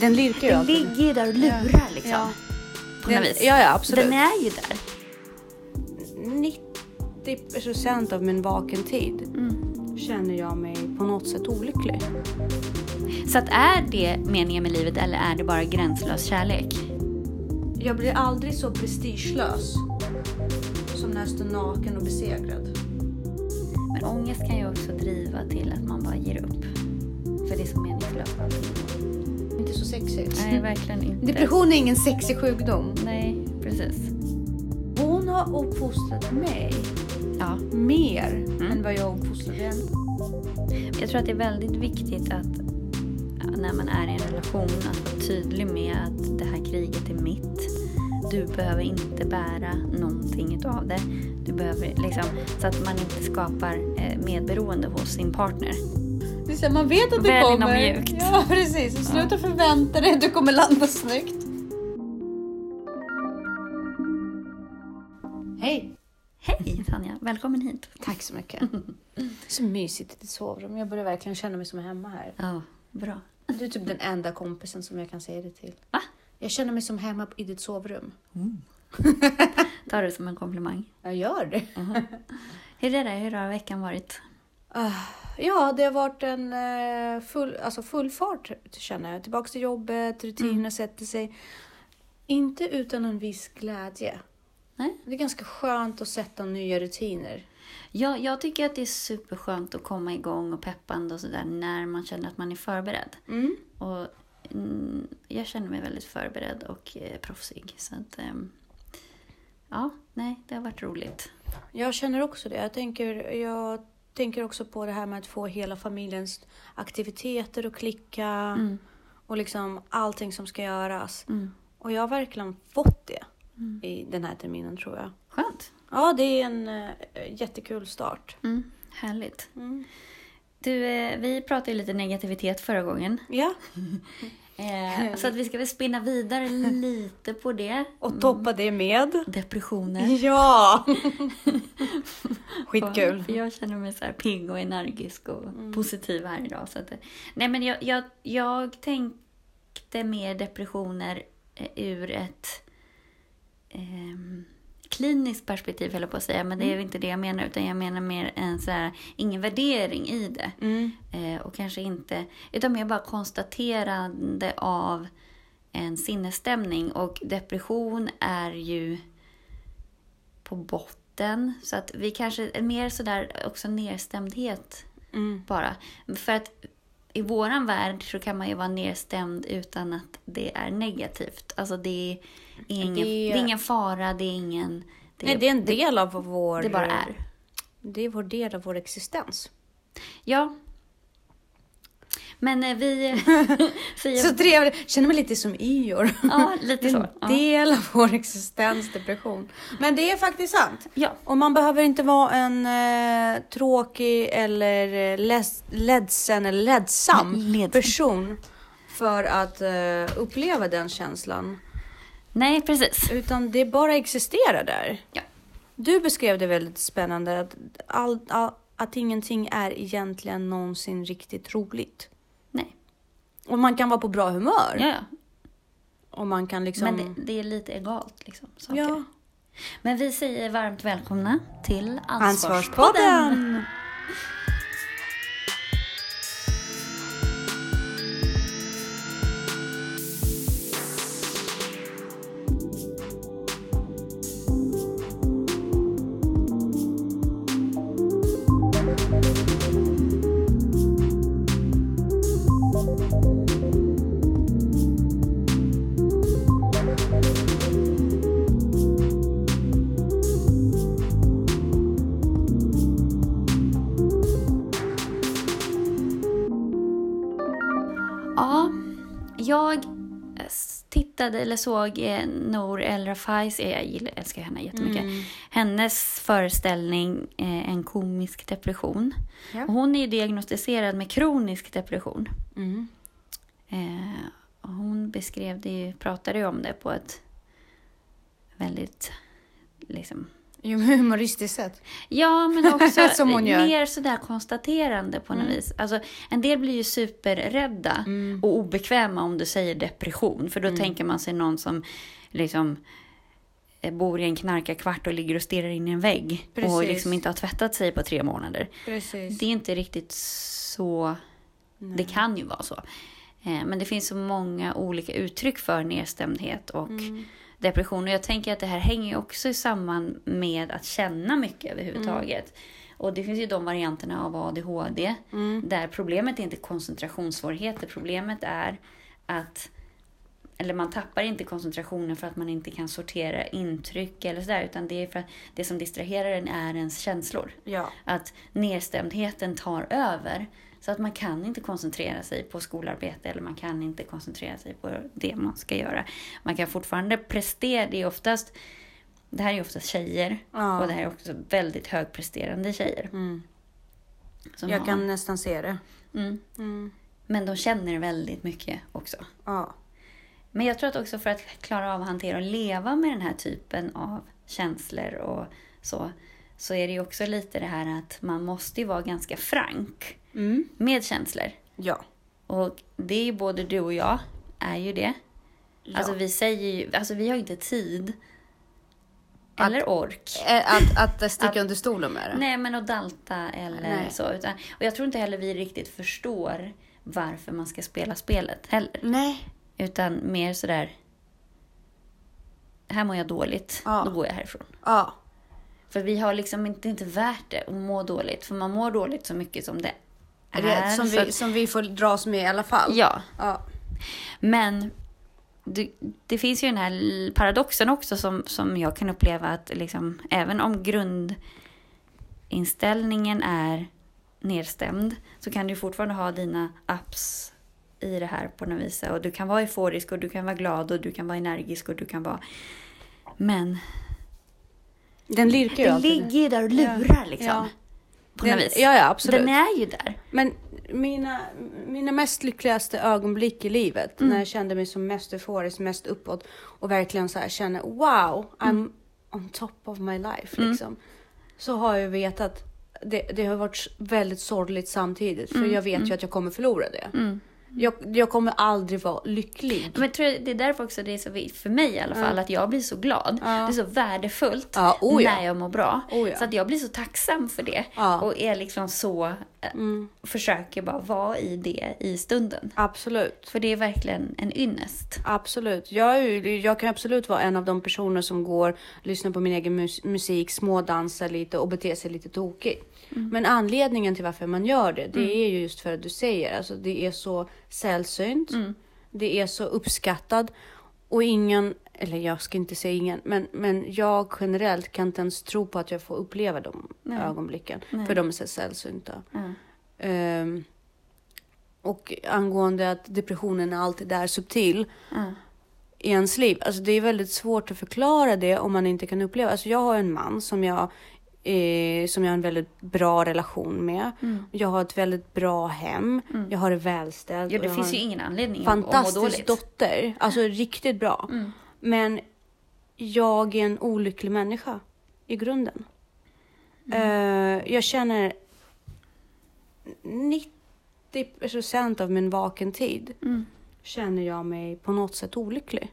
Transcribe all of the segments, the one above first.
Den lirkar ju Den alltid. ligger ju där och lurar liksom. Ja. På Den, något vis. ja, ja, absolut. Den är ju där. 90 procent av min vaken tid Mm. känner jag mig på något sätt olycklig. Så att är det meningen med livet eller är det bara gränslös kärlek? Jag blir aldrig så prestigelös som när jag står naken och besegrad. Men ångest kan ju också driva till att man bara ger upp. För det är så meningslöst allting. Inte så sexigt. Nej, verkligen inte. Depression är ingen sexig sjukdom. Nej, precis. Hon har uppfostrat mig Ja. mer än vad jag uppfostrade henne. Jag tror att det är väldigt viktigt att när man är i en relation att vara tydlig med att det här kriget är mitt. Du behöver inte bära någonting utav det. Du behöver liksom, så att man inte skapar eh, medberoende hos sin partner. Det här, man vet att det något kommer. mjukt. Ja, precis. Sluta förvänta dig att du kommer landa snyggt. Hej! Hej Tanja, välkommen hit. Tack så mycket. Det så mysigt i ditt sovrum. Jag börjar verkligen känna mig som hemma här. Ja, bra. Du är typ den enda kompisen som jag kan säga det till. Va? Jag känner mig som hemma i ditt sovrum. Tar du som en komplimang. Jag gör det. Hur är det? Hur har veckan varit? Ah, Ja, det har varit en eh, full, alltså full fart känner jag. Tillbaks till jobbet, rutiner sätter sig. Inte utan en viss glädje. Nej? Det är ganska skönt att sätta nya rutiner. Ja, jag tycker att det är superskönt att komma igång och peppande och sådär när man känner att man är förberedd. Mm. Och mm, jag känner mig väldigt förberedd och eh, proffsig. Så att, ehm, ja, nej, det har varit roligt. Jag känner också det. Jag tänker, jag tänker också på det här med att få hela familjens aktiviteter att klicka. Mm. Och liksom allting som ska göras. Mm. Och jag har verkligen fått det i den här terminen tror jag. Skönt. Ja, det är en eh, jättekul start. Mm. Härligt. Mm. Du, eh, vi pratade ju lite negativitet förra gången. Ja, Eh, så att vi ska väl spinna vidare lite på det. och toppa det med. Depressioner. Ja! Skitkul. För jag känner mig så här pigg och energisk och positiv här idag. Så att, nej men jag, jag, jag tänkte mer depressioner eh, ur ett ehm, kliniskt perspektiv, höll jag på att säga. Men det är inte det jag menar, utan jag menar mer en så här, ingen värdering i det. Mm. Eh, och kanske inte, utan mer bara konstaterande av en sinnesstämning. Och depression är ju på botten. Så att vi kanske är mer sådär också nedstämdhet Mm. bara. För att i våran värld så kan man ju vara nedstämd utan att det är negativt. Alltså det är ingen, Det- det... är ingen fara, det är ingen... Det, Nej, det är en del av vår... det bara är. Det är vår del av vår existens. Ja. Men eh, vi... Så trevligt. Känner mig lite som Ior. ja, lite så. en del av vår existens, depression. Men det är faktiskt sant. ja. Och man behöver inte vara en eh, tråkig eller eh, leds, ledsen eller ledsam Ledsen. person för att eh, uppleva den känslan. Nej, precis. Utan det bara existerar där. Ja. Du beskrev det väldigt spännande att, all, all, att ingenting är egentligen någonsin riktigt roligt. Och man kan vara på bra humör. Ja, ja. Och man kan liksom... Men det, det är lite egalt liksom. Saker. ja. Men vi säger varmt välkomna till Ansvarspodden. Ansvarspodden! Tittade eller såg eh, Nour El Rafais, jag gillar, älskar henne jättemycket, Mm. hennes föreställning eh, En komisk depression. Ja. Och hon är ju diagnostiserad med kronisk depression. Mm. Eh, och hon beskrev det pratade ju om det på ett väldigt liksom, Jo, humoristiskt sätt. Ja, men också Som hon gör. mer sådär konstaterande på något vis. Alltså, en del blir ju superrädda Mm. och obekväma om du säger depression. För då tänker man sig någon som liksom eh, bor i en knarkarkvart och ligger och stirrar in i en vägg. Och Precis. liksom inte har tvättat sig på tre månader. Precis. Det är inte riktigt så. Det kan ju vara så. Eh, Men det finns så många olika uttryck för nedstämdhet och Mm. Depression. Och jag tänker att det här hänger ju också samman med att känna mycket överhuvudtaget. Och det finns ju de varianterna av ADHD där problemet är inte koncentrationssvårigheter. Problemet är att eller man tappar inte koncentrationen för att man inte kan sortera intryck eller sådär. Utan det är för att det som distraherar en är ens känslor. Ja. Att nedstämdheten tar över. Så att man kan inte koncentrera sig på skolarbete eller man kan inte koncentrera sig på det man ska göra. Man kan fortfarande prestera. Det är oftast, det här är oftast tjejer Ja. och det här är också väldigt högpresterande tjejer. Mm. Jag har, kan nästan se det. mm, Mm. men de känner väldigt mycket också. Ja. Men jag tror att också för att klara av att hantera och leva med den här typen av känslor och så, så är det ju också lite det här att man måste ju vara ganska frank Mm. med känslor. Ja. Och det är ju både du och jag, är ju det. Ja. Alltså vi säger ju, alltså vi har inte tid. Eller ork. Eh, Att, att sticka Att- under stolen med det? Nej men att dalta eller Nej. så. Utan, och jag tror inte heller vi riktigt förstår varför man ska spela spelet heller. Nej. Utan mer sådär, här mår jag dåligt, Ja. då går jag härifrån. Ja. För vi har liksom inte, inte värt det att må dåligt. För man mår dåligt så mycket som det är. Det, som, vi, att- som vi får dras med i alla fall. Ja, Ja. men det, det finns ju den här paradoxen också som, som jag kan uppleva att liksom, även om grundinställningen är nedstämd så kan du fortfarande ha dina ups i det här på något vis. Och du kan vara euforisk och du kan vara glad och du kan vara energisk och du kan vara... Men Den lirkar ju alltid. ligger ju där och lurar liksom. Ja. På Den, något vis. ja, ja, absolut. Den är ju där. Men mina, mina mest lyckligaste ögonblick i livet, Mm. när jag kände mig som mest euforisk, mest uppåt och verkligen så här känner wow, I'm Mm. on top of my life liksom. Så har jag vetat, det, det har varit väldigt sorgligt samtidigt, för jag vet ju att jag kommer förlora det. Mm. Jag, jag kommer aldrig vara lycklig. Men jag tror det är därför också det är så för mig i alla fall, att jag blir så glad. Ja. Det är så värdefullt Ja, oh ja. när jag mår bra. Oh. Så att jag blir så tacksam för det. Och är liksom så, eh, Mm, försöker bara vara i det i stunden. absolut. För det är verkligen en ynnest. Absolut. Jag, är jag kan absolut vara en av de personer som går, lyssnar på min egen mus- musik, smådansar lite och beter sig lite tokigt. Men anledningen till varför man gör det, det är ju just för att du säger, alltså det är så sällsynt, det är så uppskattad och ingen, eller jag ska inte säga ingen, men, men jag generellt kan inte ens tro på att jag får uppleva de Nej. ögonblicken, Nej. för de är så sällsynta. Ehm, och angående att depressionen är alltid där subtil i ens liv. Alltså det är väldigt svårt att förklara det om man inte kan uppleva. Alltså jag har en man som jag, eh, som jag har en väldigt bra relation med. Mm. Jag har ett väldigt bra hem. Jag har det välställt. Ja, det finns ju en ingen anledning att att må fantastisk dåligt. dotter. Alltså riktigt bra. Mm. Men jag är en olycklig människa i grunden. Mm. Eh, jag känner 90 procent av min vaken tid Mm. känner jag mig på något sätt olycklig.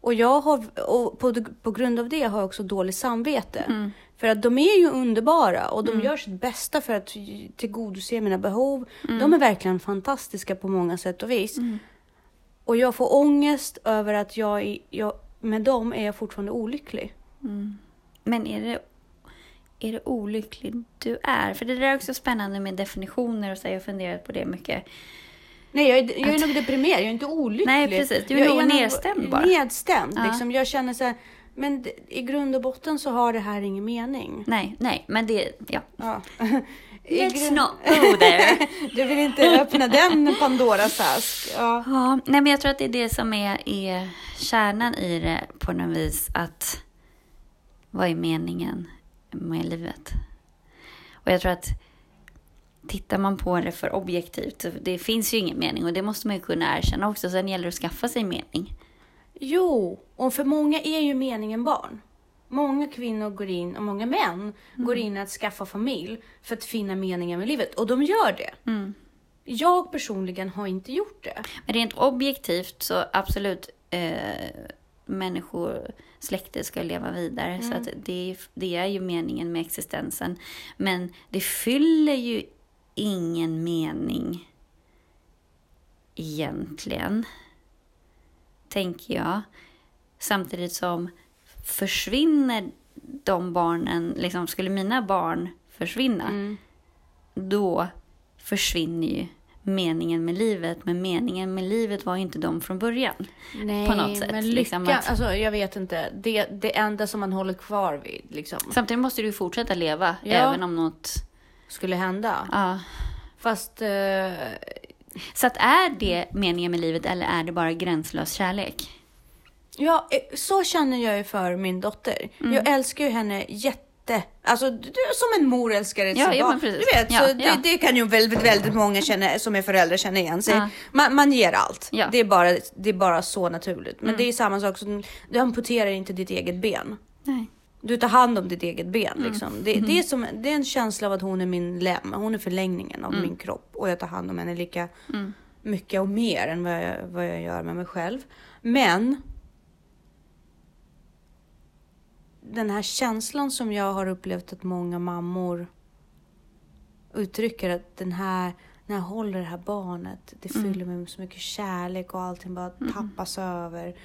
Och, jag har, och på, på grund av det har jag också dåligt samvete. Mm. För att de är ju underbara och de gör sitt bästa för att tillgodose mina behov. De är verkligen fantastiska på många sätt och vis. Mm. Och jag får ångest över att jag, är- jag med dem är jag fortfarande olycklig. Mm. Men är det, är det olycklig du är? För det där är också spännande med definitioner och så. Jag har funderat på det mycket. Nej, jag är, jag är nog deprimerad, jag är inte olycklig. Nej, precis. Du är jag nog nog nedstämd bara. Nedstämd, Ja. liksom. Jag känner så här, men i grund och botten så har det här ingen mening. Nej, nej, men det, ja. Ja. Let's not go there. Du vill inte öppna den Pandoras ask. Ja. Ja, nej men jag tror att det är det som är, är kärnan i det på något vis. Att vad är meningen med livet? Och jag tror att tittar man på det för objektivt, det finns ju ingen mening och det måste man ju kunna erkänna också. Sen gäller det att skaffa sig mening. Jo, och för många är ju meningen barn. Många kvinnor går in, och många män går in att skaffa familj för att finna meningen med livet. Och de gör det. Jag personligen har inte gjort det. Men rent objektivt så absolut eh, människor, släktet ska leva vidare. Så att det, det är ju meningen med existensen. Men det fyller ju ingen mening egentligen. Tänker jag. Samtidigt som försvinner de barnen, liksom skulle mina barn försvinna, då försvinner ju meningen med livet. Men meningen med livet var ju inte de från början. Nej, på något sätt. men lycka, liksom att, alltså jag vet inte. Det, det enda som man håller kvar vid liksom, samtidigt måste du fortsätta leva, Ja. även om något... skulle hända. Ja. Fast eh, Så att är det meningen med livet eller är det bara gränslös kärlek? Ja, eh, så känner jag ju för min dotter. Mm. Jag älskar ju henne jätte... Alltså, du, som en mor älskar ett Ja, ja. Du vet, Ja, så. Det, det kan ju väldigt, väldigt många känna, som är föräldrar känna igen sig. Man, man ger allt. Mm. Det, är bara, det är bara så naturligt. Men det är samma sak som, du amputerar inte ditt eget ben. Nej. Du tar hand om ditt eget ben. Mm. Liksom. Det, det, är som, det är en känsla av att hon är min lem. Hon är förlängningen av min kropp. Och jag tar hand om henne lika mycket och mer än vad jag, vad jag gör med mig själv. Men den här känslan som jag har upplevt att många mammor uttrycker att den här, när jag håller det här barnet, det fyller mig med så mycket kärlek och allting bara tappas över.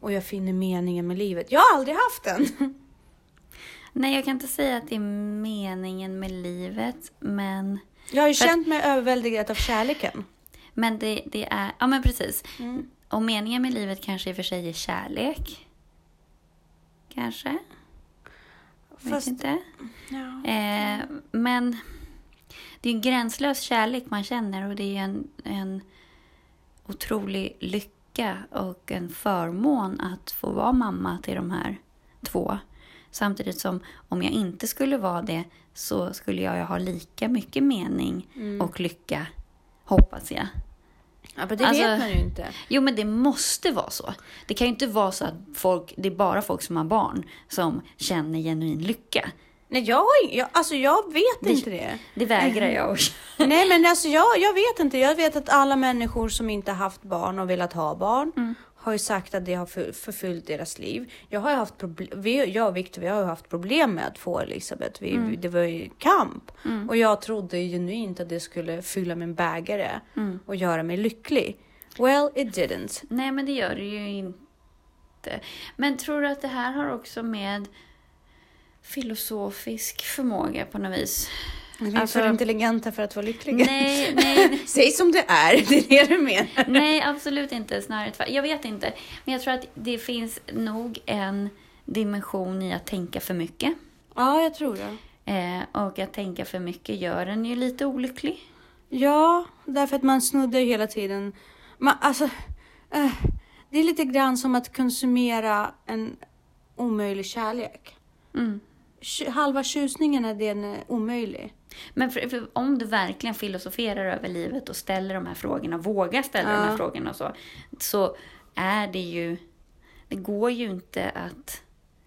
Och jag finner meningen med livet. Jag har aldrig haft den. Nej, jag kan inte säga att det är meningen med livet, men... Jag har ju känt mig överväldigad av kärleken. Men det, det är... Ja, men precis. Och meningen med livet kanske i och för sig är kärlek. Kanske. Vet Fast- inte. Ja. Eh, men det är en gränslös kärlek man känner och det är en, en otrolig lycka och en förmån att få vara mamma till de här två. Samtidigt som om jag inte skulle vara det så skulle jag ha lika mycket mening och lycka, hoppas jag. Ja, men det Alltså- vet man ju inte. Jo, men det måste vara så. Det kan ju inte vara så att folk, det är bara folk som har barn som känner genuin lycka. Nej, jag, jag, alltså jag vet inte det. Det vägrar jag att Nej, men alltså jag, jag vet inte. Jag vet att alla människor som inte haft barn och velat ha barn Mm. Har ju sagt att det har för, förfyllt deras liv. Jag har haft problem, vi, jag och Victor, vi har ju haft problem med att få Elisabeth. Vi, Mm. Det var ju kamp. Och jag trodde genuint att det skulle fylla min bägare Mm. och göra mig lycklig. Well, it didn't. Nej, men det gör det ju inte. Men tror du att det här har också med filosofisk förmåga på något vis? Vi är Alltså- för intelligenta för att vara lyckliga. Nej, nej, Säg som det är, det är det du menar. nej, absolut inte. Snarare tvärtom. Jag vet inte. Men jag tror att det finns nog en dimension i att tänka för mycket. Ja, jag tror det. Eh, och att tänka för mycket gör en ju lite olycklig. Ja, därför att man snuddar ju hela tiden. Man, alltså, eh, det är lite grann som att konsumera en omöjlig kärlek. Mm. Halva tjusningen är den omöjlig. Men för, för om du verkligen filosoferar över livet och ställer de här frågorna, vågar ställa de här Ja. frågorna och så, så är det ju... Det går ju inte att...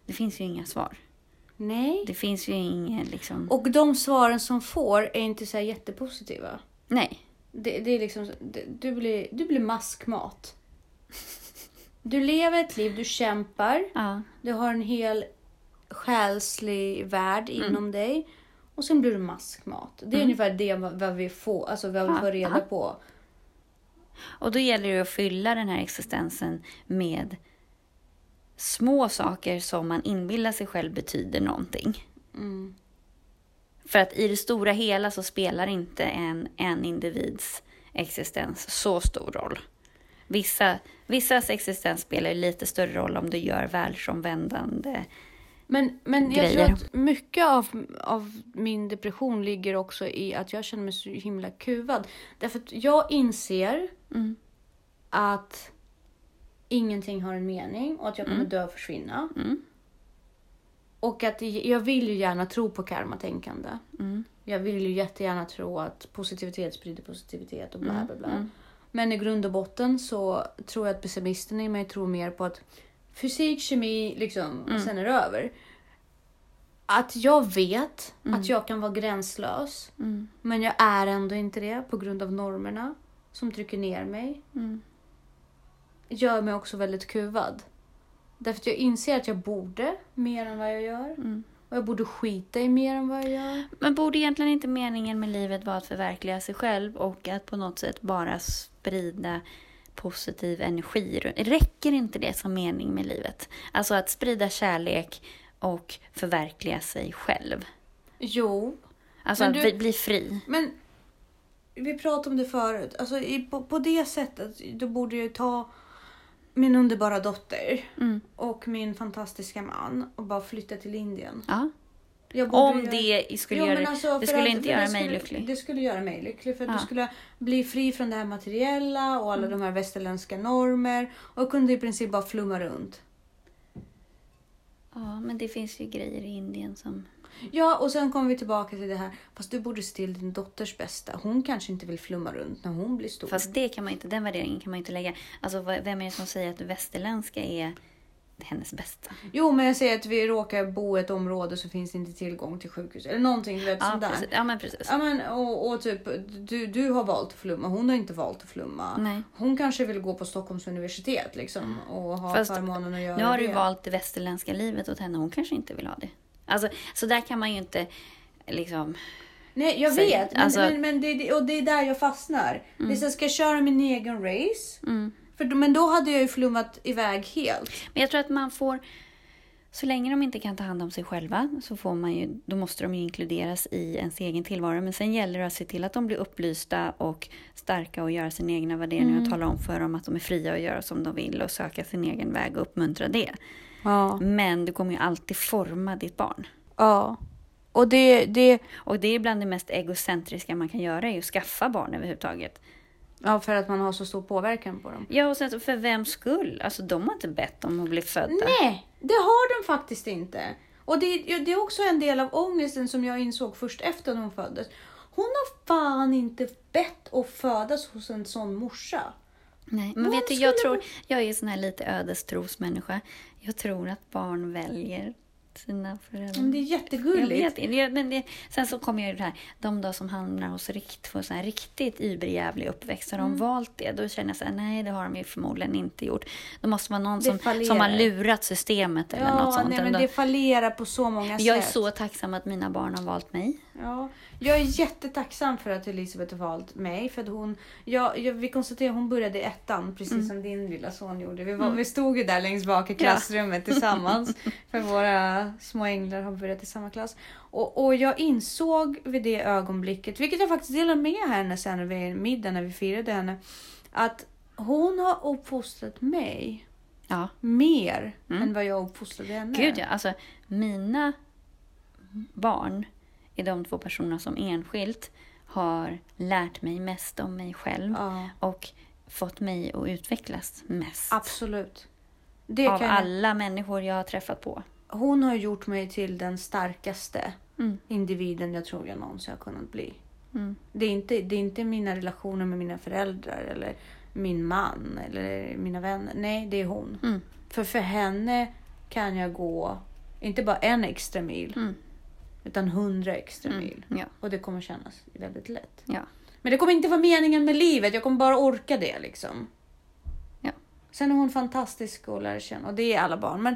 Det finns ju inga svar. Nej. Det finns ju inga liksom... Och de svaren som får är inte så här jättepositiva. nej. Det, det är liksom, det, du, blir, du blir maskmat. Du lever ett liv, du kämpar. Ja. Du har en hel själslig värld inom dig. Och sen blir du maskmat. Det är ungefär det vad vi får, alltså vad vi får reda på. Och då gäller det att fylla den här existensen med små saker som man inbillar sig själv betyder någonting. Mm. För att i det stora hela så spelar inte en, en individs existens så stor roll. Vissa, vissas existens spelar lite större roll om du gör världsomvändande. Men, men jag Grejer. tror att mycket av, av min depression ligger också i att jag känner mig så himla kuvad. Därför att jag inser Mm. att ingenting har en mening och att jag kommer dö och försvinna. Mm. Och att jag vill ju gärna tro på karmatänkande. Mm. Jag vill ju jättegärna tro att positivitet sprider positivitet och bla Mm, bla bla. Men i grund och botten så tror jag att pessimisten i mig tror mer på att fysik, kemi, liksom, Mm. och sen är det över. att jag vet Mm. att jag kan vara gränslös. Men jag är ändå inte det på grund av normerna som trycker ner mig. Mm. Gör mig också väldigt kuvad. Därför att jag inser att jag borde mer än vad jag gör. Mm. Och jag borde skita i mer än vad jag gör. Men borde egentligen inte meningen med livet vara att förverkliga sig själv och att på något sätt bara sprida positiv energi? Räcker inte det som mening med livet? Alltså att sprida kärlek och förverkliga sig själv. Jo, Alltså att du- bli, bli fri. men vi pratade om det förut. Alltså, i, på, på det sättet, då borde jag ta min underbara dotter Mm. och min fantastiska man och bara flytta till Indien. Ja. Om göra- det skulle Jo, göra alltså, det skulle att- inte göra det mig lycklig. Det skulle göra mig lycklig för att Ja. du skulle bli fri från det här materiella och alla de här västerländska normer och kunde i princip bara flumma runt. Ja, men det finns ju grejer i Indien som... Ja, och sen kommer vi tillbaka till det här. Fast du borde se till din dotters bästa. Hon kanske inte vill flumma runt när hon blir stor. Fast det kan man inte, den värderingen kan man inte lägga. Alltså vem är det som säger att det västerländska är hennes bästa? Jo, men jag säger att vi råkar bo i ett område så finns det inte tillgång till sjukhus. Eller någonting, vet, Ja, sånt där. precis. ja men precis. Ja, men, och, och typ, du, du har valt att flumma, hon har inte valt att flumma. Nej. Hon kanske vill gå på Stockholms universitet liksom, och ha Fast förmånen att göra Nu har det. du valt det västerländska livet åt henne. Hon kanske inte vill ha det. Alltså, så där kan man ju inte liksom... Nej, jag vet. Men, alltså- men, men det, det- och det är där jag fastnar. Det är så, ska jag köra min egen race? Mm. För, men då hade jag ju flummat iväg helt. Men jag tror att man får... Så länge de inte kan ta hand om sig själva så får man ju, då måste de ju inkluderas i ens egen tillvaro. Men sen gäller det att se till att de blir upplysta och starka och göra sina egna värderingar och tala om för dem att de är fria att göra som de vill och söka sin egen väg och uppmuntra det. Ja. Men du kommer ju alltid forma ditt barn. Ja. Och det, det... Och det är bland det mest egocentriska man kan göra, är att skaffa barn överhuvudtaget. Ja, för att man har så stor påverkan på dem. Ja, och sen för vems skull? Alltså de har inte bett om att bli födda. Nej, det har de faktiskt inte. Och det, det är också en del av ångesten som jag insåg först efter hon föddes. Hon har fan inte bett att födas hos en sån morsa. Nej, men Någon vet du, jag skulle tror, jag är sån här lite ödestrosmänniska. Jag tror att barn väljer sina föräldrar. Men det är Jag jättegulligt. vet inte. Jag- Men det, sen så kommer ju det här, de då som hamnar hos rikt, får så här riktigt überjävlig uppväxt, har Mm. de valt det? Då känner jag så här, nej det har de ju förmodligen inte gjort. Då måste vara någon som, fallerar. som har lurat systemet eller något Ja, sånt. nej, men det fallerar på så många Jag är sätt. så tacksam att mina barn har valt mig. Ja, jag är jättetacksam för att Elisabeth har valt mig. För att hon, ja, jag, vi konstaterar hon började i ettan, precis Mm. som din lilla son gjorde. Vi, var, vi stod ju där längst bak i klassrummet tillsammans. För våra små änglar har börjat i samma klass. Och, och jag insåg vid det ögonblicket, vilket jag faktiskt delade med henne sen vid middagen när vi firade henne. Att hon har uppfostrat mig Ja, mer Mm. än vad jag uppfostrade henne. gud ja. Alltså, mina barn är de två personerna som enskilt har lärt mig mest om mig själv Ja, och fått mig att utvecklas mest. absolut. Det av kan jag- alla människor jag har träffat på. Hon har gjort mig till den starkaste Mm. individen jag tror jag någonsin har kunnat bli. Mm. Det är, inte, det är inte mina relationer med mina föräldrar eller min man eller mina vänner. Nej, det är hon. Mm. För för henne kan jag gå, inte bara en extra mil, Mm. Utan hundra extra Mm. mil. Ja, Och det kommer kännas väldigt lätt. ja. Men det kommer inte vara meningen med livet. Jag kommer bara orka det liksom. Ja. Sen är hon fantastisk att lära känna och det är alla barn. Men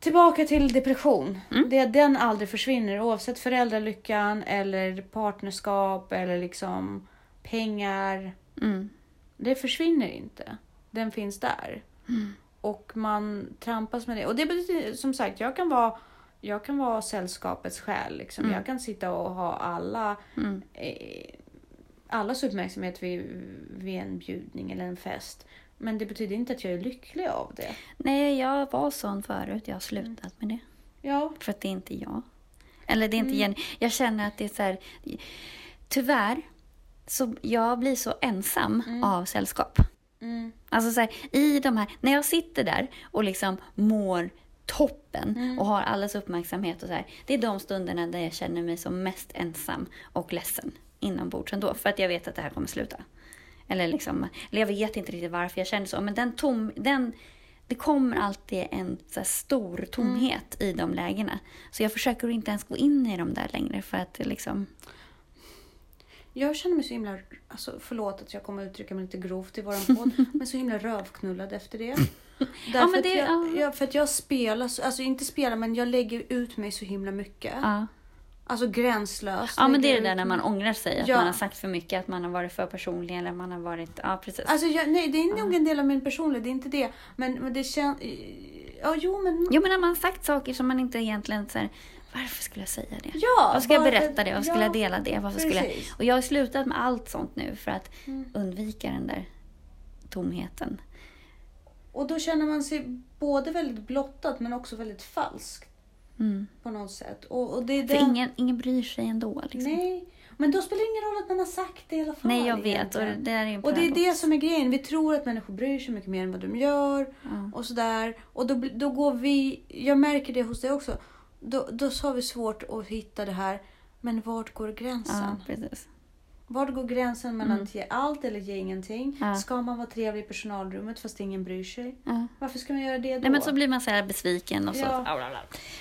tillbaka till depression. Mm. Det, den aldrig försvinner oavsett föräldralyckan eller partnerskap eller liksom pengar. Mm. Det försvinner inte. Den finns där. Mm. Och man trampas med det. Och det betyder som sagt, jag kan vara jag kan vara sällskapets själ. Liksom. Mm. Jag kan sitta och ha alla Mm. eh, allas uppmärksamhet vid, vid en bjudning eller en fest. Men det betyder inte att jag är lycklig av det. Nej, jag var sån förut. Jag har slutat med det. Ja, För att det är inte jag. Eller det är inte Mm. Jenny. Jag känner att det är så här... Tyvärr, så jag blir så ensam Mm. av sällskap. mm, Alltså så här, i de här, när jag sitter där och liksom mår toppen Mm. och har allas uppmärksamhet och så här. Det är de stunderna där jag känner mig som mest ensam och ledsen inombords ändå. För att jag vet att det här kommer sluta. Eller liksom, eller jag vet inte riktigt varför jag känner så. Men den tom, den, det kommer alltid en så stor tomhet i de lägena. Så jag försöker inte ens gå in i dem där längre för att det liksom... Jag känner mig så himla, alltså förlåt att jag kommer uttrycka mig lite grovt i våran podd, men så himla rövknullad efter det. Därför att det- jag, ja. jag, för att jag spelar, så- alltså inte spelar men jag lägger ut mig så himla mycket. Ja, Alltså gränslöst. ja men det är det där när man ångrar sig. Att Ja. man har sagt för mycket, att man har varit för personlig eller man har varit... Ja, precis. Alltså jag, nej det är nog en del av min personlighet, det är inte det. Men, men det känns, ja jo men. Jo men när man har sagt saker som man inte egentligen så här, varför skulle jag säga det? Ja, Varför ska jag berätta det? Varför skulle ja, jag dela det? Varför skulle jag... Och jag har slutat med allt sånt nu för att Mm. undvika den där tomheten. Och då känner man sig både väldigt blottad men också väldigt falsk Mm. på något sätt. Och, och det är För den- ingen, ingen bryr sig ändå. Liksom. Nej, men då spelar det ingen roll att man har sagt det i alla fall. Nej, jag vet. Och det är en Och det är det som är grejen. Vi tror att människor bryr sig mycket mer än vad de gör. Ja. Och sådär. Och då, då går vi, jag märker det hos dig också. Då, då har vi svårt att hitta det här. Men vart går gränsen? Ja, precis. Vart går gränsen mellan Mm. att ge allt eller ge ingenting? Ja. Ska man vara trevlig i personalrummet fast ingen bryr sig? Ja. Varför ska man göra det då? Nej, men så blir man så här besviken och så. Ja.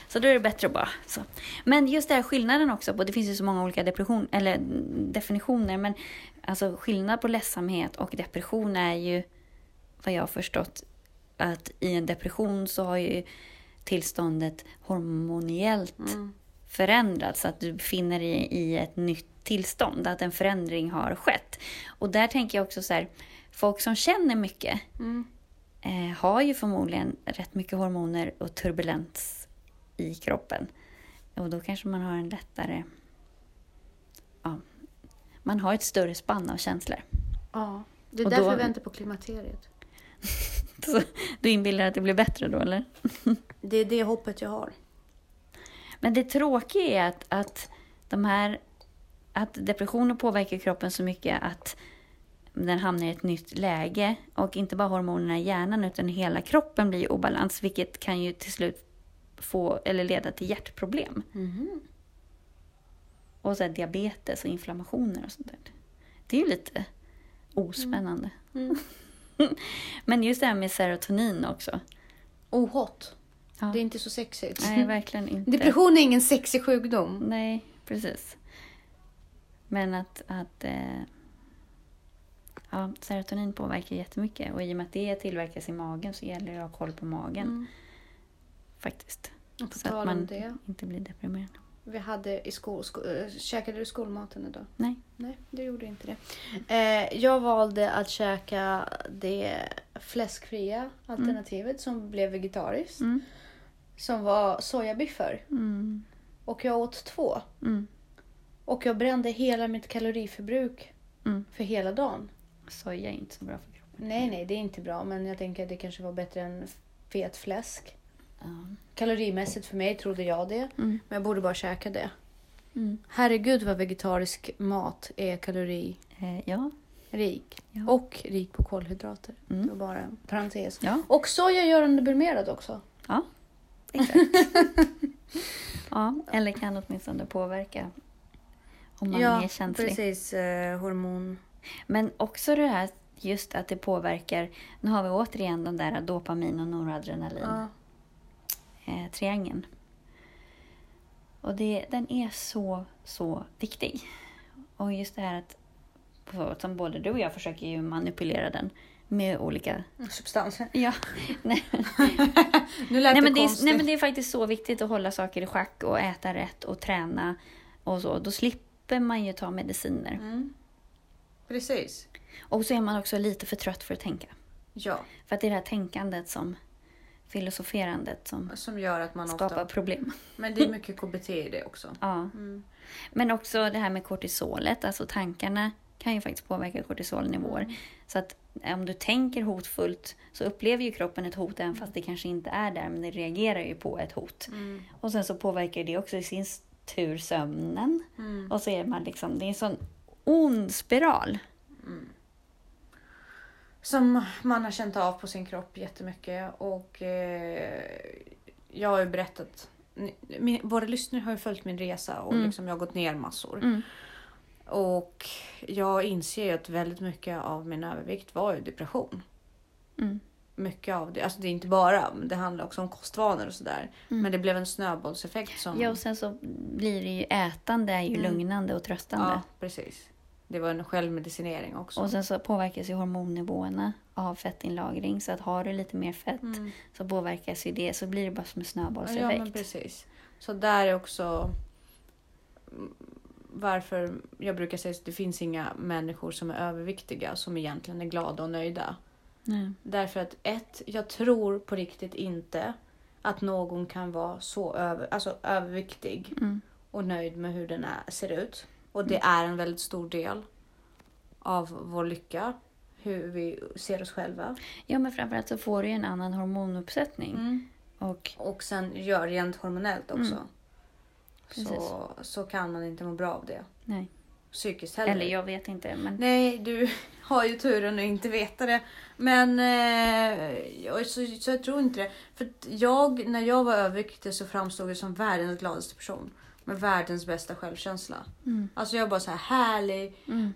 Så då är det bättre att bara så. Men just det här skillnaden också på, det finns ju så många olika depression, eller mm, definitioner, men alltså skillnad på ledsamhet och depression är ju vad jag har förstått att i en depression så har ju tillståndet hormoniellt Mm. Förändrats, så att du befinner dig i ett nytt tillstånd, att en förändring har skett. Och där tänker jag också så här, folk som känner mycket Mm. eh, har ju förmodligen rätt mycket hormoner och turbulens i kroppen. Och då kanske man har en lättare... Ja, man har ett större spann av känslor. Ja. Det är Och därför då- vi väntar på klimakteriet. Så du inbillar att det blir bättre då, eller? Det är det hoppet jag har. Men det tråkiga är att, att de här... Att depressioner påverkar kroppen så mycket att den hamnar i ett nytt läge. Och inte bara hormonerna i hjärnan utan hela kroppen blir i obalans. Vilket kan ju till slut få eller leda till hjärtproblem. Mhm. Och så diabetes och inflammationer och sånt där. Det är ju lite ospännande. Mm. Men just det här med serotonin också. Ohot. Ja. Det är inte så sexigt. Nej, verkligen inte. Depression är ingen sexig sjukdom. Nej, precis. Men att, att eh, ja, serotonin påverkar jättemycket. Och i och med att det tillverkas i magen så gäller det att ha koll på magen Mm. faktiskt. Så att man det. inte blir deprimerad. Vi hade i skol... sko, äh, käkade du skolmaten idag? Nej. Nej, du gjorde inte det. Eh, jag valde att käka det fläskfria alternativet som blev vegetariskt. Mm. Som var sojabiffar. Mm. Och jag åt två. Mm. Och jag brände hela mitt kaloriförbruk Mm. för hela dagen. Soja är inte så bra för kroppen. Nej, nej, det är inte bra. Men jag tänker att det kanske var bättre än fet fläsk. Ja. Kalorimässigt för mig trodde jag det. Mm. Men jag borde bara käka det. Mm. Herregud vad vegetarisk mat är kaloririk. Eh, ja. Ja. Och rik på kolhydrater. Mm. Det var bara en parentes. Ja. Och soja gör en deprimerad också. Ja, exakt. ja, eller kan åtminstone påverka om man är känslig. precis. Eh, hormon. Men också det här just att det påverkar, nu har vi återigen den där dopamin och noradrenalin Ja. eh, triangeln. Och det, den är så, så viktig. Och just det här att, som både du och jag försöker ju manipulera den med olika... Substanser. Ja, nej, Nu lät nej, men det är, konstigt. nej men det är faktiskt så viktigt att hålla saker i schack och äta rätt och träna och så. Då slipper man ju ta mediciner. Mm. Precis. Och så är man också lite för trött för att tänka. Ja. För att det är det här tänkandet som, filosoferandet som Som gör att man skapar ofta... problem. Men det är mycket KBT i det också. Ja. Mm. Men också det här med kortisolet, alltså tankarna kan ju faktiskt påverka kortisolnivåer. Mm. Så att om du tänker hotfullt så upplever ju kroppen ett hot även fast det kanske inte är där, men det reagerar ju på ett hot. Mm. Och sen så påverkar det också i sin tur sömnen. Mm. Och så är man liksom, det är en sån ond spiral. Som man har känt av på sin kropp jättemycket. Och eh, jag har ju berättat. Min, våra lyssnare har ju följt min resa och Mm. liksom jag har gått ner massor. Mm. Och jag inser ju att väldigt mycket av min övervikt var ju depression. Mm. mycket av det. Alltså det är inte bara, det handlar också om kostvanor och sådär. Men det blev en snöbollseffekt som... Mm. Ja, och sen så blir det ju ätande är ju lugnande och tröstande. Ja, precis. Det var en självmedicinering också. Och sen så påverkas ju hormonnivåerna av fettinlagring. Så att har du lite mer fett så påverkas ju det. Så blir det bara som en Mm. ja, snöbollseffekt. men precis. Så där är också mm, varför jag brukar säga att det finns inga människor som är överviktiga som egentligen är glada och nöjda. Nej. Därför att ett, jag tror på riktigt inte att någon kan vara så över, alltså, överviktig Mm. och nöjd med hur den är, ser ut. Och det är en väldigt stor del av vår lycka. Hur vi ser oss själva. Ja, men framförallt så får du en annan hormonuppsättning. Och Och sen gör rent hormonellt också. Mm. Precis. Så, så kan man inte må bra av det. nej. Psykiskt heller. Eller jag vet inte. Men Nej, du har ju turen att inte veta det. Men eh, så, så jag tror inte det. För jag, när jag var överviktig så framstod jag som världens gladaste person. Med världens bästa självkänsla. Mm. Alltså jag var så här härlig, Mm.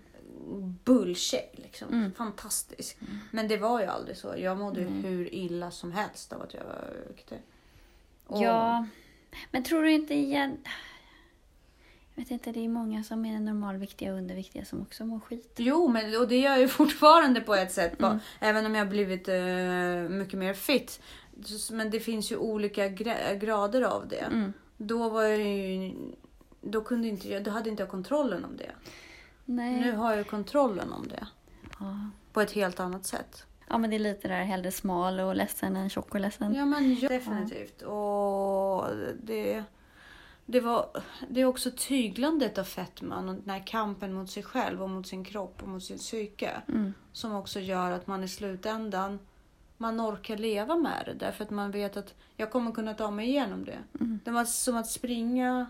bullshit liksom. Mm. Fantastisk. Men det var ju aldrig så. Jag mådde ju hur illa som helst av att jag var överviktig. Och- Ja, men tror du inte igen... Jag vet inte, det är många som är normalviktiga och underviktiga som också mår skit. Jo, men, och det gör jag ju fortfarande på ett sätt. Mm. Bara, även om jag har blivit eh, mycket mer fit. Men det finns ju olika gra- grader av det. Mm. Då var jag ju... Då, kunde inte jag, då hade inte jag kontrollen om det. Nej. Nu har jag kontrollen om det. Ja. På ett helt annat sätt. Ja, men det är lite där hellre smal och ledsen än tjock och ledsen. Ja, men ja, definitivt. Och det, det, var, det är också tyglandet av fetman och den här kampen mot sig själv och mot sin kropp och mot sin psyke. Mm. Som också gör att man i slutändan man orkar leva med det. Därför att man vet att jag kommer kunna ta mig igenom det. Mm. Det var som att springa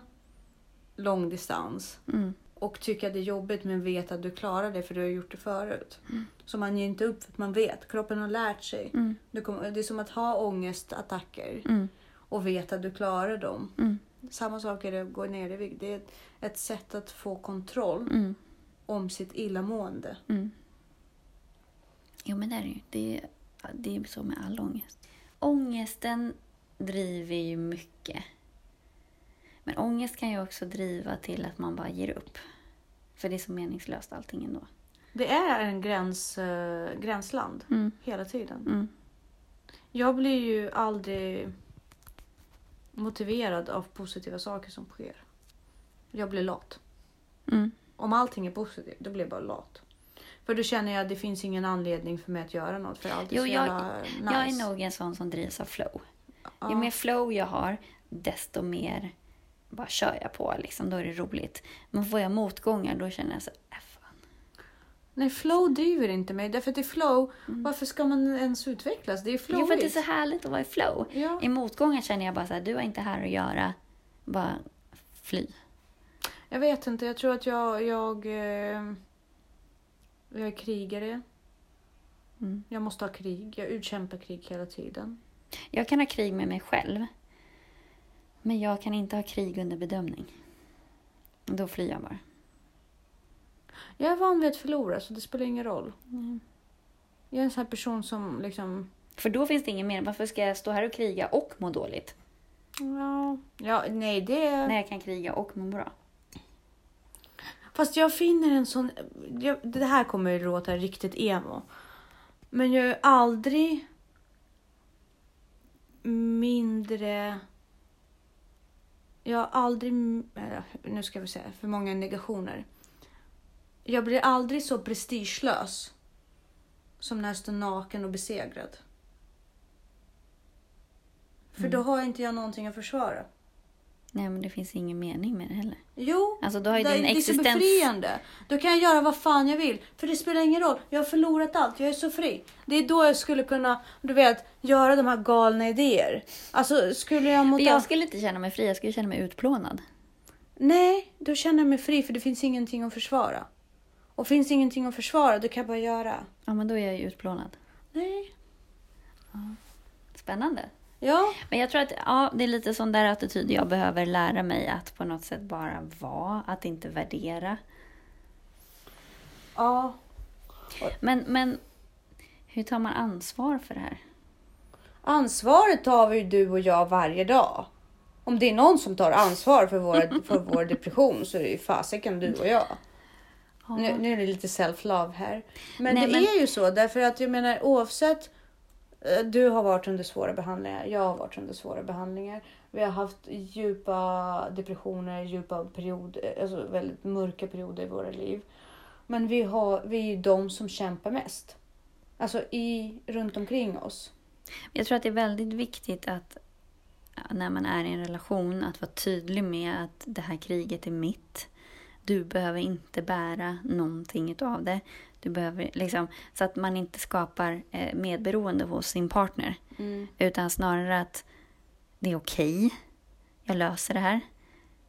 långdistans Mm. Och tycka det är jobbigt men vet att du klarar det för du har gjort det förut. Mm. Så man ger inte upp för att man vet. Kroppen har lärt sig. Mm. Kommer, det är som att ha ångestattacker Mm. och veta att du klarar dem. Mm. Samma sak är det att gå ner i vikt. Det är ett, ett sätt att få kontroll Mm. om sitt illamående. Mm. Jo, men det är det ju. Det är, det är så med all ångest. Ångesten driver ju mycket. Men ångest kan ju också driva till att man bara ger upp. För det är så meningslöst allting ändå. Det är en gräns, eh, gränsland Mm. hela tiden. Mm. Jag blir ju aldrig motiverad av positiva saker som sker. Jag blir lat. Mm. Om allting är positivt, då blir jag bara lat. För då känner jag att det finns ingen anledning för mig att göra något. För allt är Jo, så jag- nice. Jag är nog en sån som drivs av flow. Ja. Ju mer flow jag har, desto mer bara kör jag på. Liksom. Då är det roligt. Men får jag motgångar, då känner jag så äh, fan. Nej, flow driver inte mig. Därför att i flow, varför ska man ens utvecklas? Det är Jo, flowigt. för att det är så härligt att vara i flow. Ja. I motgångar känner jag bara så här, du har inte här att göra. Bara fly. Jag vet inte, jag tror att jag, jag, eh, jag är krigare. Mm. Jag måste ha krig. Jag utkämpar krig hela tiden. Jag kan ha krig med mig själv. Men jag kan inte ha krig under bedömning. Då flyr jag bara. Jag är van vid att förlora så det spelar ingen roll. Mm. Jag är en sån här person som liksom... För då finns det ingen mer. Varför ska jag stå här och kriga och må dåligt? Ja, ja nej det... När jag kan kriga och må bra. Fast jag finner en sån... Jag, det här kommer ju låta riktigt emo. Men jag är aldrig mindre... Jag har aldrig... eh, Nu ska vi se, för många negationer. Jag blir aldrig så prestigelös som när jag står naken och besegrad. För då har inte jag någonting att försvara. Nej, men det finns ingen mening med det heller. Jo, Alltså, då har ju det, din det är så existens... befriande. Då kan jag göra vad fan jag vill. För det spelar ingen roll. Jag har förlorat allt. Jag är så fri. Det är då jag skulle kunna, du vet, göra de här galna idéer. Alltså skulle jag mot... jag skulle inte känna mig fri, jag skulle känna mig utplånad. Nej, då känner jag mig fri för det finns ingenting att försvara. Och finns ingenting att försvara, då kan jag bara göra. Ja, men då är jag ju utplånad. Nej. Spännande. Ja. Men jag tror att ja, det är lite sån där attityd jag behöver lära mig att på något sätt bara vara, att inte värdera. Ja. Men, men hur tar man ansvar för det här? ansvaret tar vi ju du och jag varje dag. Om det är någon som tar ansvar för, våra, för vår depression så är det ju fasiken du och jag. Nu, nu är det lite self-love här. Men Nej, det men- är ju så därför att jag menar oavsett Eh, du har varit under svåra behandlingar, jag har varit under svåra behandlingar. Vi har haft djupa depressioner, djupa perioder, eh, alltså väldigt mörka perioder i våra liv. Men vi, har, vi är ju de som kämpar mest. Alltså i, runt omkring oss. Jag tror att det är väldigt viktigt att när man är i en relation att vara tydlig med att det här kriget är mitt. Du behöver inte bära någonting utav det. Du behöver liksom, så att man inte skapar eh, medberoende hos sin partner. Utan snarare att det är okej. jag löser det här.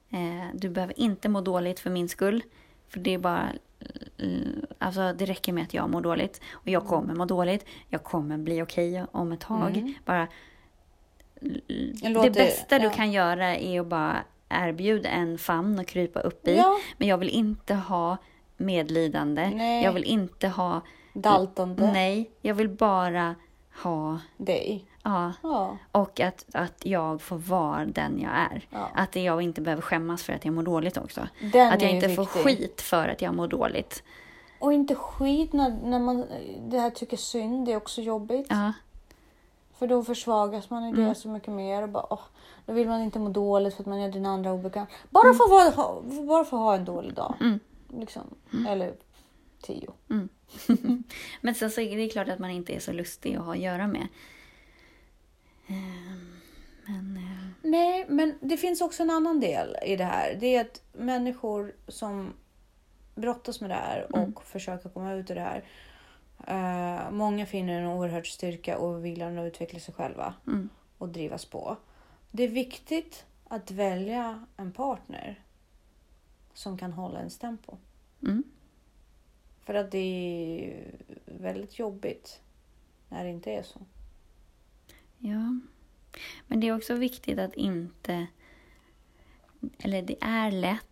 Eh, du behöver inte må dåligt för min skull. För det är bara... eh, Alltså det räcker med att jag mår dåligt. Och jag kommer må dåligt. Jag kommer bli okej om ett tag. Bara... Jag det låter- bästa du ja. kan göra är att bara erbjuda en famn och krypa upp i. Ja. Men jag vill inte ha medlidande. Nej. Jag vill inte ha... Daltande Nej, jag vill bara ha... dig. Ja, Ja. och att, att jag får vara den jag är. Ja. Att jag inte behöver skämmas för att jag mår dåligt också. Den att jag inte får viktig. skit för att jag mår dåligt. Och inte skit när, när man det här tycker synd. Det är också jobbigt. Ja, För då försvagas man i det Mm. så mycket mer. Och bara, åh, då vill man inte må dåligt för att man gör den andra obekväm. Bara för att ha, bara för att ha en dålig dag. Mm. Liksom. Eller tio. men sen så är det klart att man inte är så lustig att ha att göra med. Ehm, Men... eh, Nej, men det finns också en annan del i det här. Det är att människor som brottas med det här och Mm. försöker komma ut ur det här. Eh, många finner en oerhörd styrka och viljan att utveckla sig själva Mm. och drivas på. Det är viktigt att välja en partner som kan hålla ens tempo. Mm. För att det är väldigt jobbigt när det inte är så. Ja. Men det är också viktigt att inte... Eller det är lätt.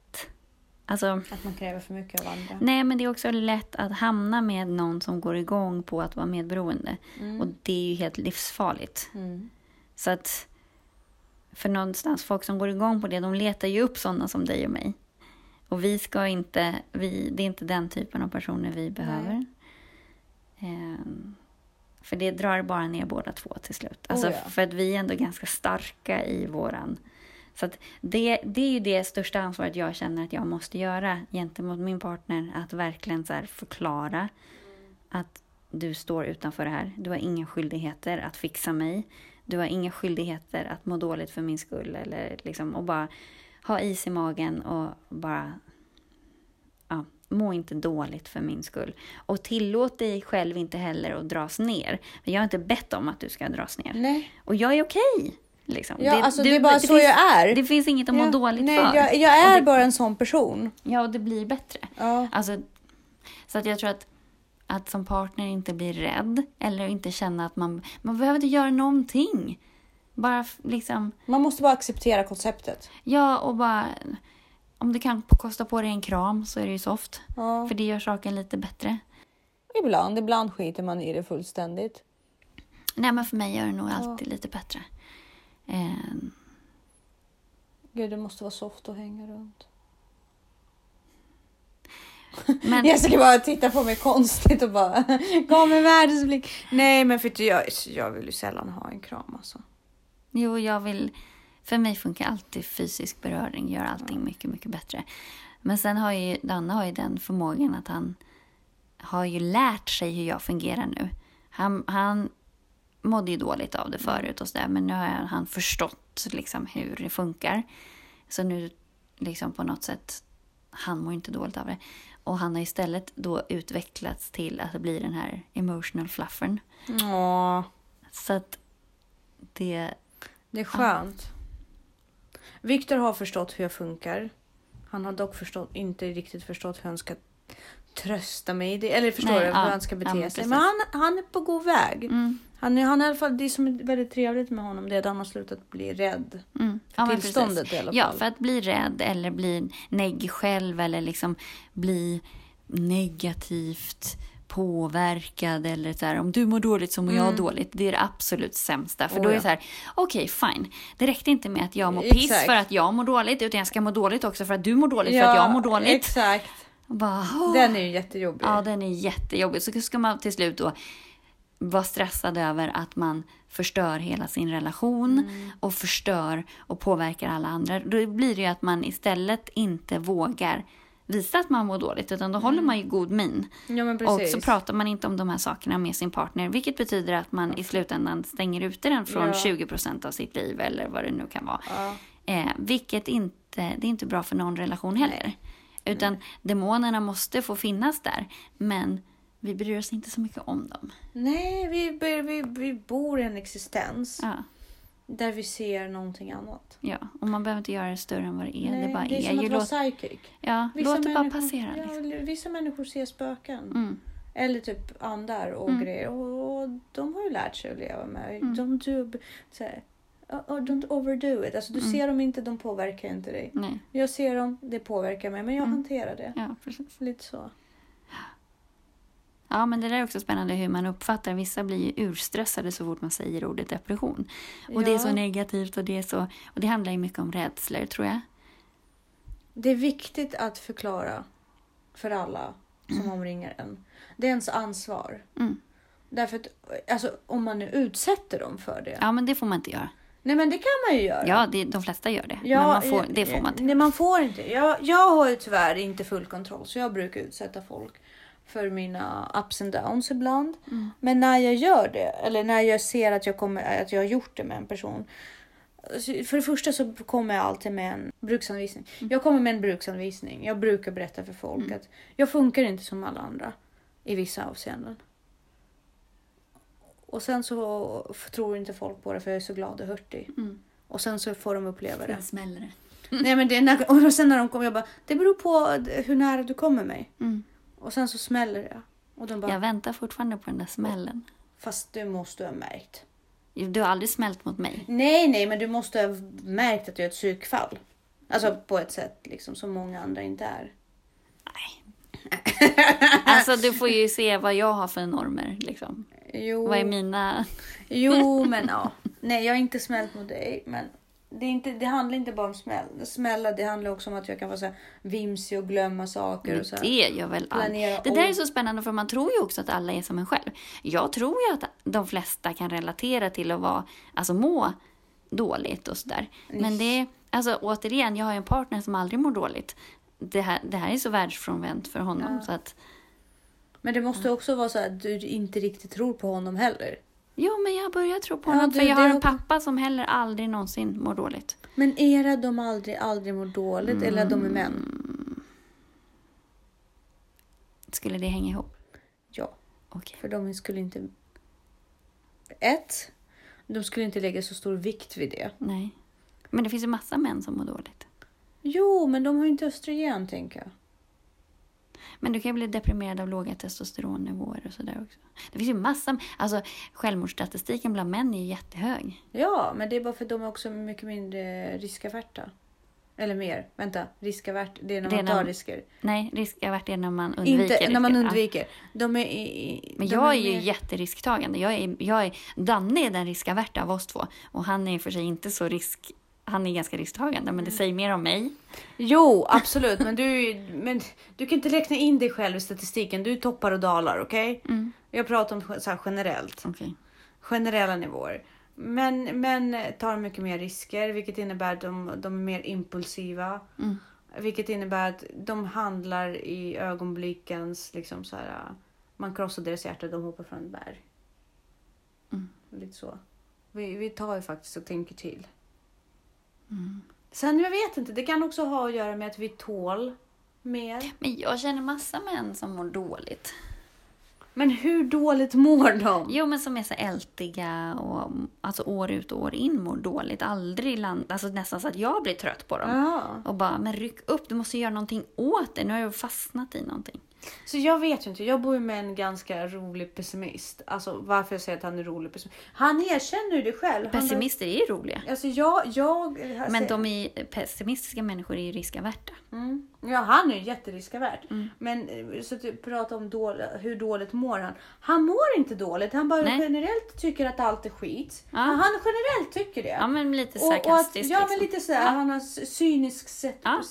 Alltså, Att man kräver för mycket av andra. nej men det är också lätt att hamna med någon som går igång på att vara medberoende. Och det är ju helt livsfarligt. Mm. Så att... För någonstans, folk som går igång på det, de letar ju upp sådana som dig och mig. Och vi ska inte... Vi, det är inte den typen av personer vi behöver. Ehm, för det drar bara ner båda två till slut. Alltså, Oh ja. För att vi är ändå ganska starka i våran... Så att det, det är ju det största ansvaret jag känner att jag måste göra gentemot min partner. Att verkligen så förklara att du står utanför det här. Du har inga skyldigheter att fixa mig. Du har inga skyldigheter att må dåligt för min skull. Eller liksom, och bara ha is i magen och bara ja, må inte dåligt för min skull. Och tillåt dig själv inte heller att dras ner. Jag har inte bett om att du ska dras ner. Nej. Och jag är okej. Liksom. Ja, alltså, det är bara så jag är. Det finns inget att må Ja, dåligt nej, för. Jag, jag är det, bara en sån person. Ja, och det blir bättre. Ja. Alltså, så att jag tror att, att som partner inte bli rädd eller inte känna att man, man behöver inte göra någonting. Bara liksom, Man måste bara acceptera konceptet. ja och bara om det kan kosta på dig en kram så är det ju soft. Ja. För det gör saken lite bättre. Ibland, ibland skiter man i det fullständigt. Nej men för mig gör det nog alltid lite bättre. Eh, Gud, det måste vara soft att hänga runt. men Jessica bara tittar på mig konstigt och bara gav mig världens blick. Nej, men för jag, jag vill ju sällan ha en kram alltså. jo, jag vill... För mig funkar alltid fysisk beröring, gör allting mycket, mycket bättre. Men sen har ju Danne har ju den förmågan att han har ju lärt sig hur jag fungerar nu. Han, han mådde ju dåligt av det förut och så där, men nu har han förstått liksom hur det funkar. Så nu liksom på något sätt, han mår inte dåligt av det. Och han har istället då utvecklats till att bli den här emotional fluffern. Ja, Så att det... det är skönt. Viktor har förstått hur jag funkar. Han har dock förstått, inte riktigt förstått hur han ska trösta mig. Det, eller förstår Nej, du? ja. hur han ska Ja, bete men sig. Men han, han är på god väg. Mm, Han, han är i alla fall, det som är väldigt trevligt med honom det är att han har slutat bli rädd. mm. För men tillståndet precis. i alla fall. Ja, för att bli rädd eller bli neggig själv eller liksom bli negativt påverkad eller så här, om du mår dåligt så mår jag dåligt. Det är det absolut sämsta. För Mm. Oh, då är det ja. så här, okej fine. Det räckte inte med att jag mår piss Exakt. för att jag mår dåligt utan jag ska må dåligt också för att du mår dåligt för att jag mår dåligt. Exakt. Bara. Den är ju jättejobbig. Ja, den är jättejobbig. Så ska man till slut då vara stressad över att man förstör hela sin relation Mm. och förstör och påverkar alla andra. Då blir det ju att man istället inte vågar visa att man mår dåligt utan då håller man ju god min. Ja Och Mm. så pratar man inte om de här sakerna med sin partner vilket betyder att man i slutändan stänger ute den från Ja. 20% av sitt liv eller vad det nu kan vara. Ja. Eh, vilket inte, det är inte bra för någon relation heller. Utan demonerna måste få finnas där. Men vi bryr oss inte så mycket om dem. Nej, vi, vi, vi, bor i en existens Ja, där vi ser någonting annat. ja. Och man behöver inte göra det större än vad det är. Nej, det bara det är är. som att vara psychic. ja, låt det bara passera. ja, Liksom. Vissa människor ser spöken. Mm, Eller typ andar och Mm. grejer. Och, och de har ju lärt sig att leva med. Mm. Don't do... Så här, oh, don't overdo it. Alltså du Mm. ser dem inte, de påverkar inte dig. nej, Jag ser dem, det påverkar mig. Men jag Mm. hanterar det. ja, precis. Lite så. Ja, men det där är också spännande hur man uppfattar. Vissa blir ju urstressade så fort man säger ordet depression. Och det är så Ja. negativt och det är så... Och det handlar ju mycket om rädslor, tror jag. Det är viktigt att förklara för alla som omringar en. Det är ens ansvar. Mm. Därför att alltså, om man nu utsätter dem för det. Ja, men det får man inte göra. Nej men det kan man ju göra. Ja, det, de flesta gör det. Ja, men man får, det får man inte. Nej, man får inte. Jag, jag har ju tyvärr inte full kontroll så jag brukar utsätta folk för mina ups and downs ibland. Mm. Men när jag gör det, eller när jag ser att jag, kommer, att jag har gjort det med en person. För det första så kommer jag alltid med en bruksanvisning. Mm. Jag kommer med en bruksanvisning. Jag brukar berätta för folk att jag funkar inte som alla andra i vissa avseenden. Och sen så tror inte folk på det för jag är så glad och hurtig. Mm. Och sen så får de uppleva det. Sen smäller det. Nej men det är när, och sen när de kommer jag bara, det beror på hur nära du kommer mig. Mm. Och sen så smäller det. Och de bara, Jag väntar fortfarande på den där smällen. fast du måste ha märkt. Du har aldrig smält mot mig. Nej nej men du måste ha märkt att du är ett psykfall. Alltså på ett sätt liksom som många andra inte är. Alltså du får ju se vad jag har för normer. Liksom. Jo, Vad är mina... jo men ja. Nej jag har inte smällt mot dig men det, är inte, det handlar inte bara om smäll. smälla. Det handlar också om att jag kan vara så här vimsig och glömma saker. Och så här. Det gör väl. Planera Det där är så spännande för man tror ju också att alla är som en själv. Jag tror ju att de flesta kan relatera till att vara, alltså må dåligt och sådär. Men det är, alltså återigen, jag har ju en partner som aldrig mår dåligt. Det här, det här är så världsfrånvänt för honom Ja. så att Men det måste också vara så att du inte riktigt tror på honom heller. Jo, men jag börjar tro på Ja, honom du- för jag har en pappa som heller aldrig någonsin mår dåligt. Men är det att de aldrig, aldrig mår dåligt eller att de är män? Skulle det hänga ihop? Ja, Okej. för de skulle inte... Ett, de skulle inte lägga så stor vikt vid det. Nej. Men det finns ju massa män som mår dåligt. Jo, men de har ju inte östrogen tänker jag. Men du kan ju bli deprimerad av låga testosteronnivåer och sådär också. Det finns ju massa, alltså självmordsstatistiken bland män är ju jättehög. Ja, men det är bara för att de är också mycket mindre riskaverta. Eller mer, vänta, riskavärt, det är när man tar risker. Nej, riskavärt är när man undviker Inte när man. Ja. undviker. De är, i- Men de jag är ju mer- jätterisktagande. Jag är, jag är, Danne är den riskaverta av oss två. Och han är för sig inte så risk... Han är ganska risktagande, men det säger mer om mig. Jo, absolut. Men du, men du kan inte räkna in dig själv i statistiken. Du toppar och dalar, okej? Mm. Jag pratar om så generellt. Okej. Generella nivåer. Men män tar mycket mer risker, vilket innebär att de, de är mer impulsiva. Mm. Vilket innebär att de handlar i ögonblickens, liksom så här, man krossar deras hjärta, de hoppar från ett berg. Mm. Lite så. Vi, vi tar ju faktiskt och tänker till. Mm. Sen, jag vet inte, det kan också ha att göra med att vi tål mer. Men jag känner massa män som mår dåligt. Men hur dåligt mår de? Jo, men som är så ältiga och alltså år ut och år in mår dåligt. Aldrig land, alltså nästan så att jag blir trött på dem. Ja. Och bara, men ryck upp, du måste göra någonting åt det. Nu har jag fastnat i någonting. Så jag vet ju inte. Jag bor ju med en ganska rolig pessimist. Alltså varför jag säger att han är rolig pessimist. Han erkänner ju det själv. Pessimister är ju roliga. Alltså jag, jag... jag Men de är, pessimistiska människor är ju riskaverta. Mm. Ja, han är ju jätteriskavärd. Mm. Men eh, så att du pratar om dålig, hur dåligt mår han. Han mår inte dåligt. Han bara Nej. generellt tycker att allt är skit. Ja. Han generellt tycker det. Ja, men lite Och- och att- sarkastiskt. Ja, men liksom. lite sådär. Ja. Han har cyniskt sätt Ja. på,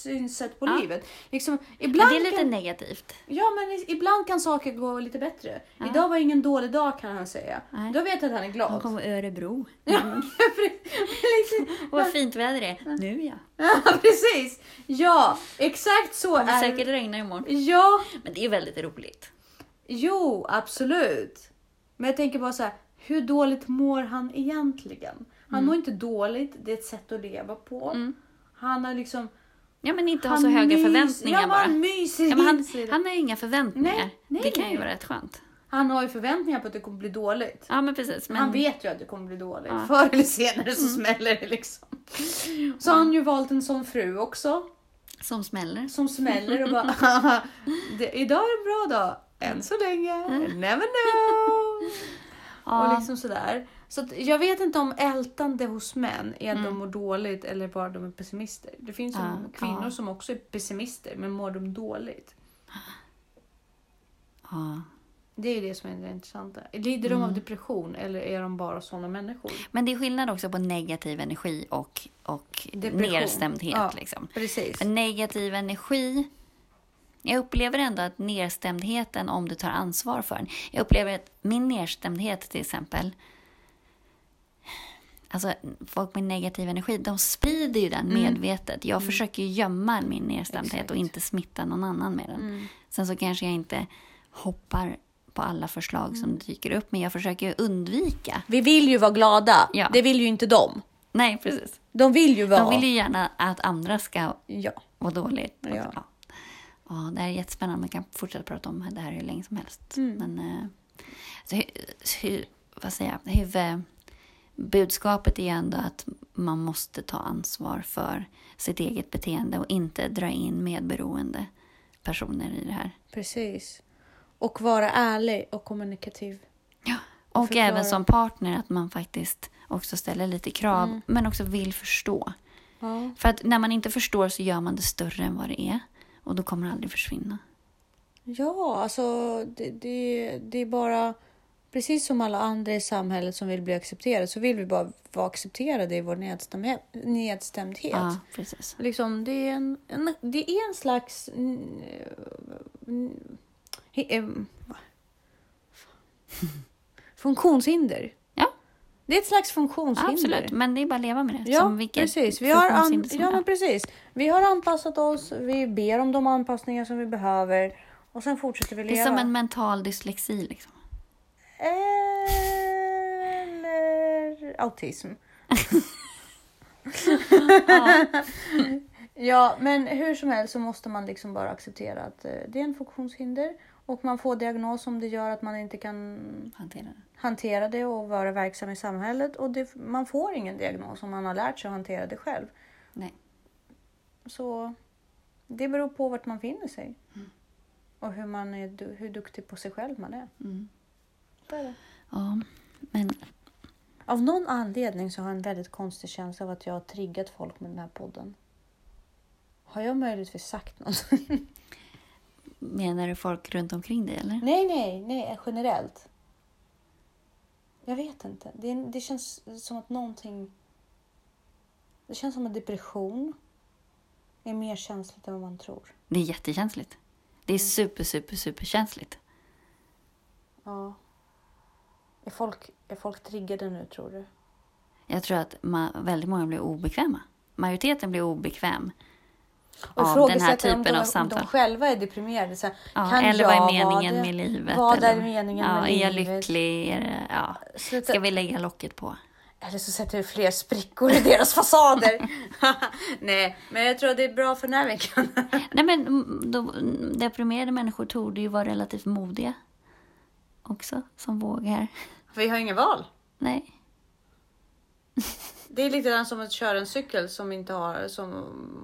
synsätt på Ja. livet. Liksom, Men ibland det är lite kan, negativt. Ja, men ibland kan saker gå lite bättre. Ja. Idag var ingen dålig dag kan han säga. Nej. Då vet jag att han är glad. Han kommer Örebro. Ja, liksom, Och vad fint väder det är. Nu ja. ja, precis. Ja, exakt så Det är säkert regna imorgon. Ja, Men det är väldigt roligt. Jo, absolut. Men jag tänker bara så här, hur dåligt mår han egentligen? Han mår inte dåligt, det är ett sätt att leva på. Mm. Han har liksom... Ja, men inte ha så höga mys- förväntningar ja, bara. Han myser Ja, men han, han har inga förväntningar. Nej, nej, det kan nej. ju vara rätt skönt. Han har ju förväntningar på att det kommer bli dåligt. Ja, men precis. Men, Han vet ju att det kommer bli dåligt. Ja. Mm. Förr eller senare så smäller det liksom. Så har han ju valt en sån fru också. Som smäller. Som smäller och bara det, Idag är en bra dag. Än så länge. Mm. Never know. Ja, Och liksom sådär. Så jag vet inte om ältande hos män är att Mm. de mår dåligt eller bara de är pessimister. Det finns Ja, kvinnor ja. som också är pessimister men mår de dåligt? ja. Det är det som är det intressanta. Lider de Mm. av depression eller är de bara sådana människor? Men det är skillnad också på negativ energi och, och Depression. nedstämdhet. Ja. Liksom. Precis. För negativ energi... Jag upplever ändå att nedstämdheten, om du tar ansvar för den. Jag upplever att min nedstämdhet till exempel. Alltså folk med negativ energi, de sprider ju den medvetet. Jag försöker ju gömma min nedstämdhet Mm. Exakt. och inte smitta någon annan med den. Mm. Sen så kanske jag inte hoppar på alla förslag Mm. som dyker upp, men jag försöker undvika. Vi vill ju vara glada. Ja. Det vill ju inte de. Nej, precis. De vill ju vara... De vill ju gärna att andra ska Ja. vad dåligt. Ja. Ja. Ja, det här är jättespännande. Man kan fortsätta prata om det här hur länge som helst. Mm. Men eh, så, hu, hu, vad säger jag? Huvud, budskapet är ändå att man måste ta ansvar för sitt eget beteende och inte dra in medberoende personer i det här. Precis. Och vara ärlig och kommunikativ. Ja. Och förklara. även som partner att man faktiskt också ställer lite krav Mm. men också vill förstå. Ja. För att när man inte förstår så gör man det större än vad det är och då kommer det aldrig försvinna. Ja, alltså det, det, det är bara precis som alla andra i samhället som vill bli accepterade så vill vi bara vara accepterade i vår nedstämdhet. nedstämdhet. Ja, precis. Liksom, det, är en, en, det är en slags... mm, va? funktionshinder. Ja. Det är ett slags funktionshinder. Absolut, men det är bara att leva med det. Ja, precis. Vi har, an, ja, men precis. vi har anpassat oss, vi ber om de anpassningar som vi behöver och sen fortsätter vi Det leva. är som en mental dyslexi. Liksom. Eller autism. Ja. Ja, men hur som helst så måste man liksom bara acceptera att eh, det är en funktionshinder och man får diagnos om det gör att man inte kan Hantera det. hantera det och vara verksam i samhället och det, man får ingen diagnos om man har lärt sig att hantera det själv. Nej. Så det beror på vart man finner sig. Och hur, man är, hur duktig på sig själv man är. Mm. Det. Ja, men Av någon anledning så har jag en väldigt konstig känsla av att jag har triggat folk med den här podden. Har jag möjligtvis sagt något? menar du folk runt omkring dig eller? nej, nej, nej, generellt. Jag vet inte. Det, det känns som att någonting... Det känns som att depression är mer känsligt än vad man tror. Det är jättekänsligt. Det är Mm. super, super, super känsligt. Ja. Är folk, är folk triggade nu, tror du? Jag tror att ma- väldigt många blir obekväma. Majoriteten blir obekväm Och av den här typen de, av samtal. Om de själva är deprimerade. Så här, Ja, kan eller jag vad är meningen det? med livet? Vad eller, är meningen ja, med är jag livet? lycklig? Är det, ja. Sluta. Ska vi lägga locket på? Eller så sätter vi fler sprickor i deras fasader. Nej, men jag tror att det är bra för den här veckan. Nej, men mm, då, deprimerade människor torde ju vara relativt modiga också, som vågar. Vi har ingen val. Nej. Det är lite grann som att köra en cykel som inte har, som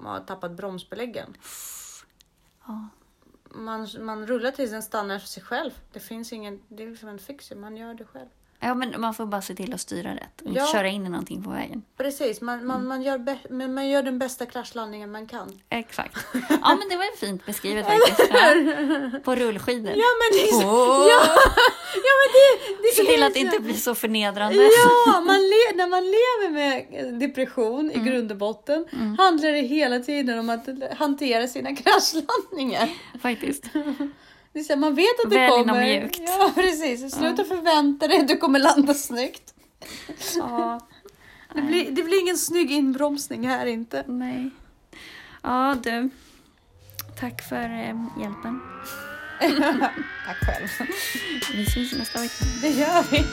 har tappat bromsbeläggen. Ja. man, man rullar tills den stannar för sig själv. Det finns ingen, det är liksom en fixer, man gör det själv. Ja, men man får bara se till att styra rätt och inte Ja. köra in i någonting på vägen. Precis, man, man, man, gör, men man gör den bästa kraschlandningen man kan. Exakt. Ja, men det var ju fint beskrivet faktiskt. Ja. På rullskidor. Ja men det är så, Åh! ja, ja men det, det Se till att det inte blir så förnedrande. Ja, man le- när man lever med depression Mm. i grund och botten handlar det hela tiden om att hantera sina kraschlandningar. Faktiskt. Det är så här, man vet att det något kommer. mjukt. Ja, precis. Sluta förvänta dig att du kommer landa snyggt. Ja, Det blir, det blir ingen snygg inbromsning här inte. nej. Ja, du. Tack för eh, hjälpen. Tack själv. Vi syns nästa vecka. Det gör vi.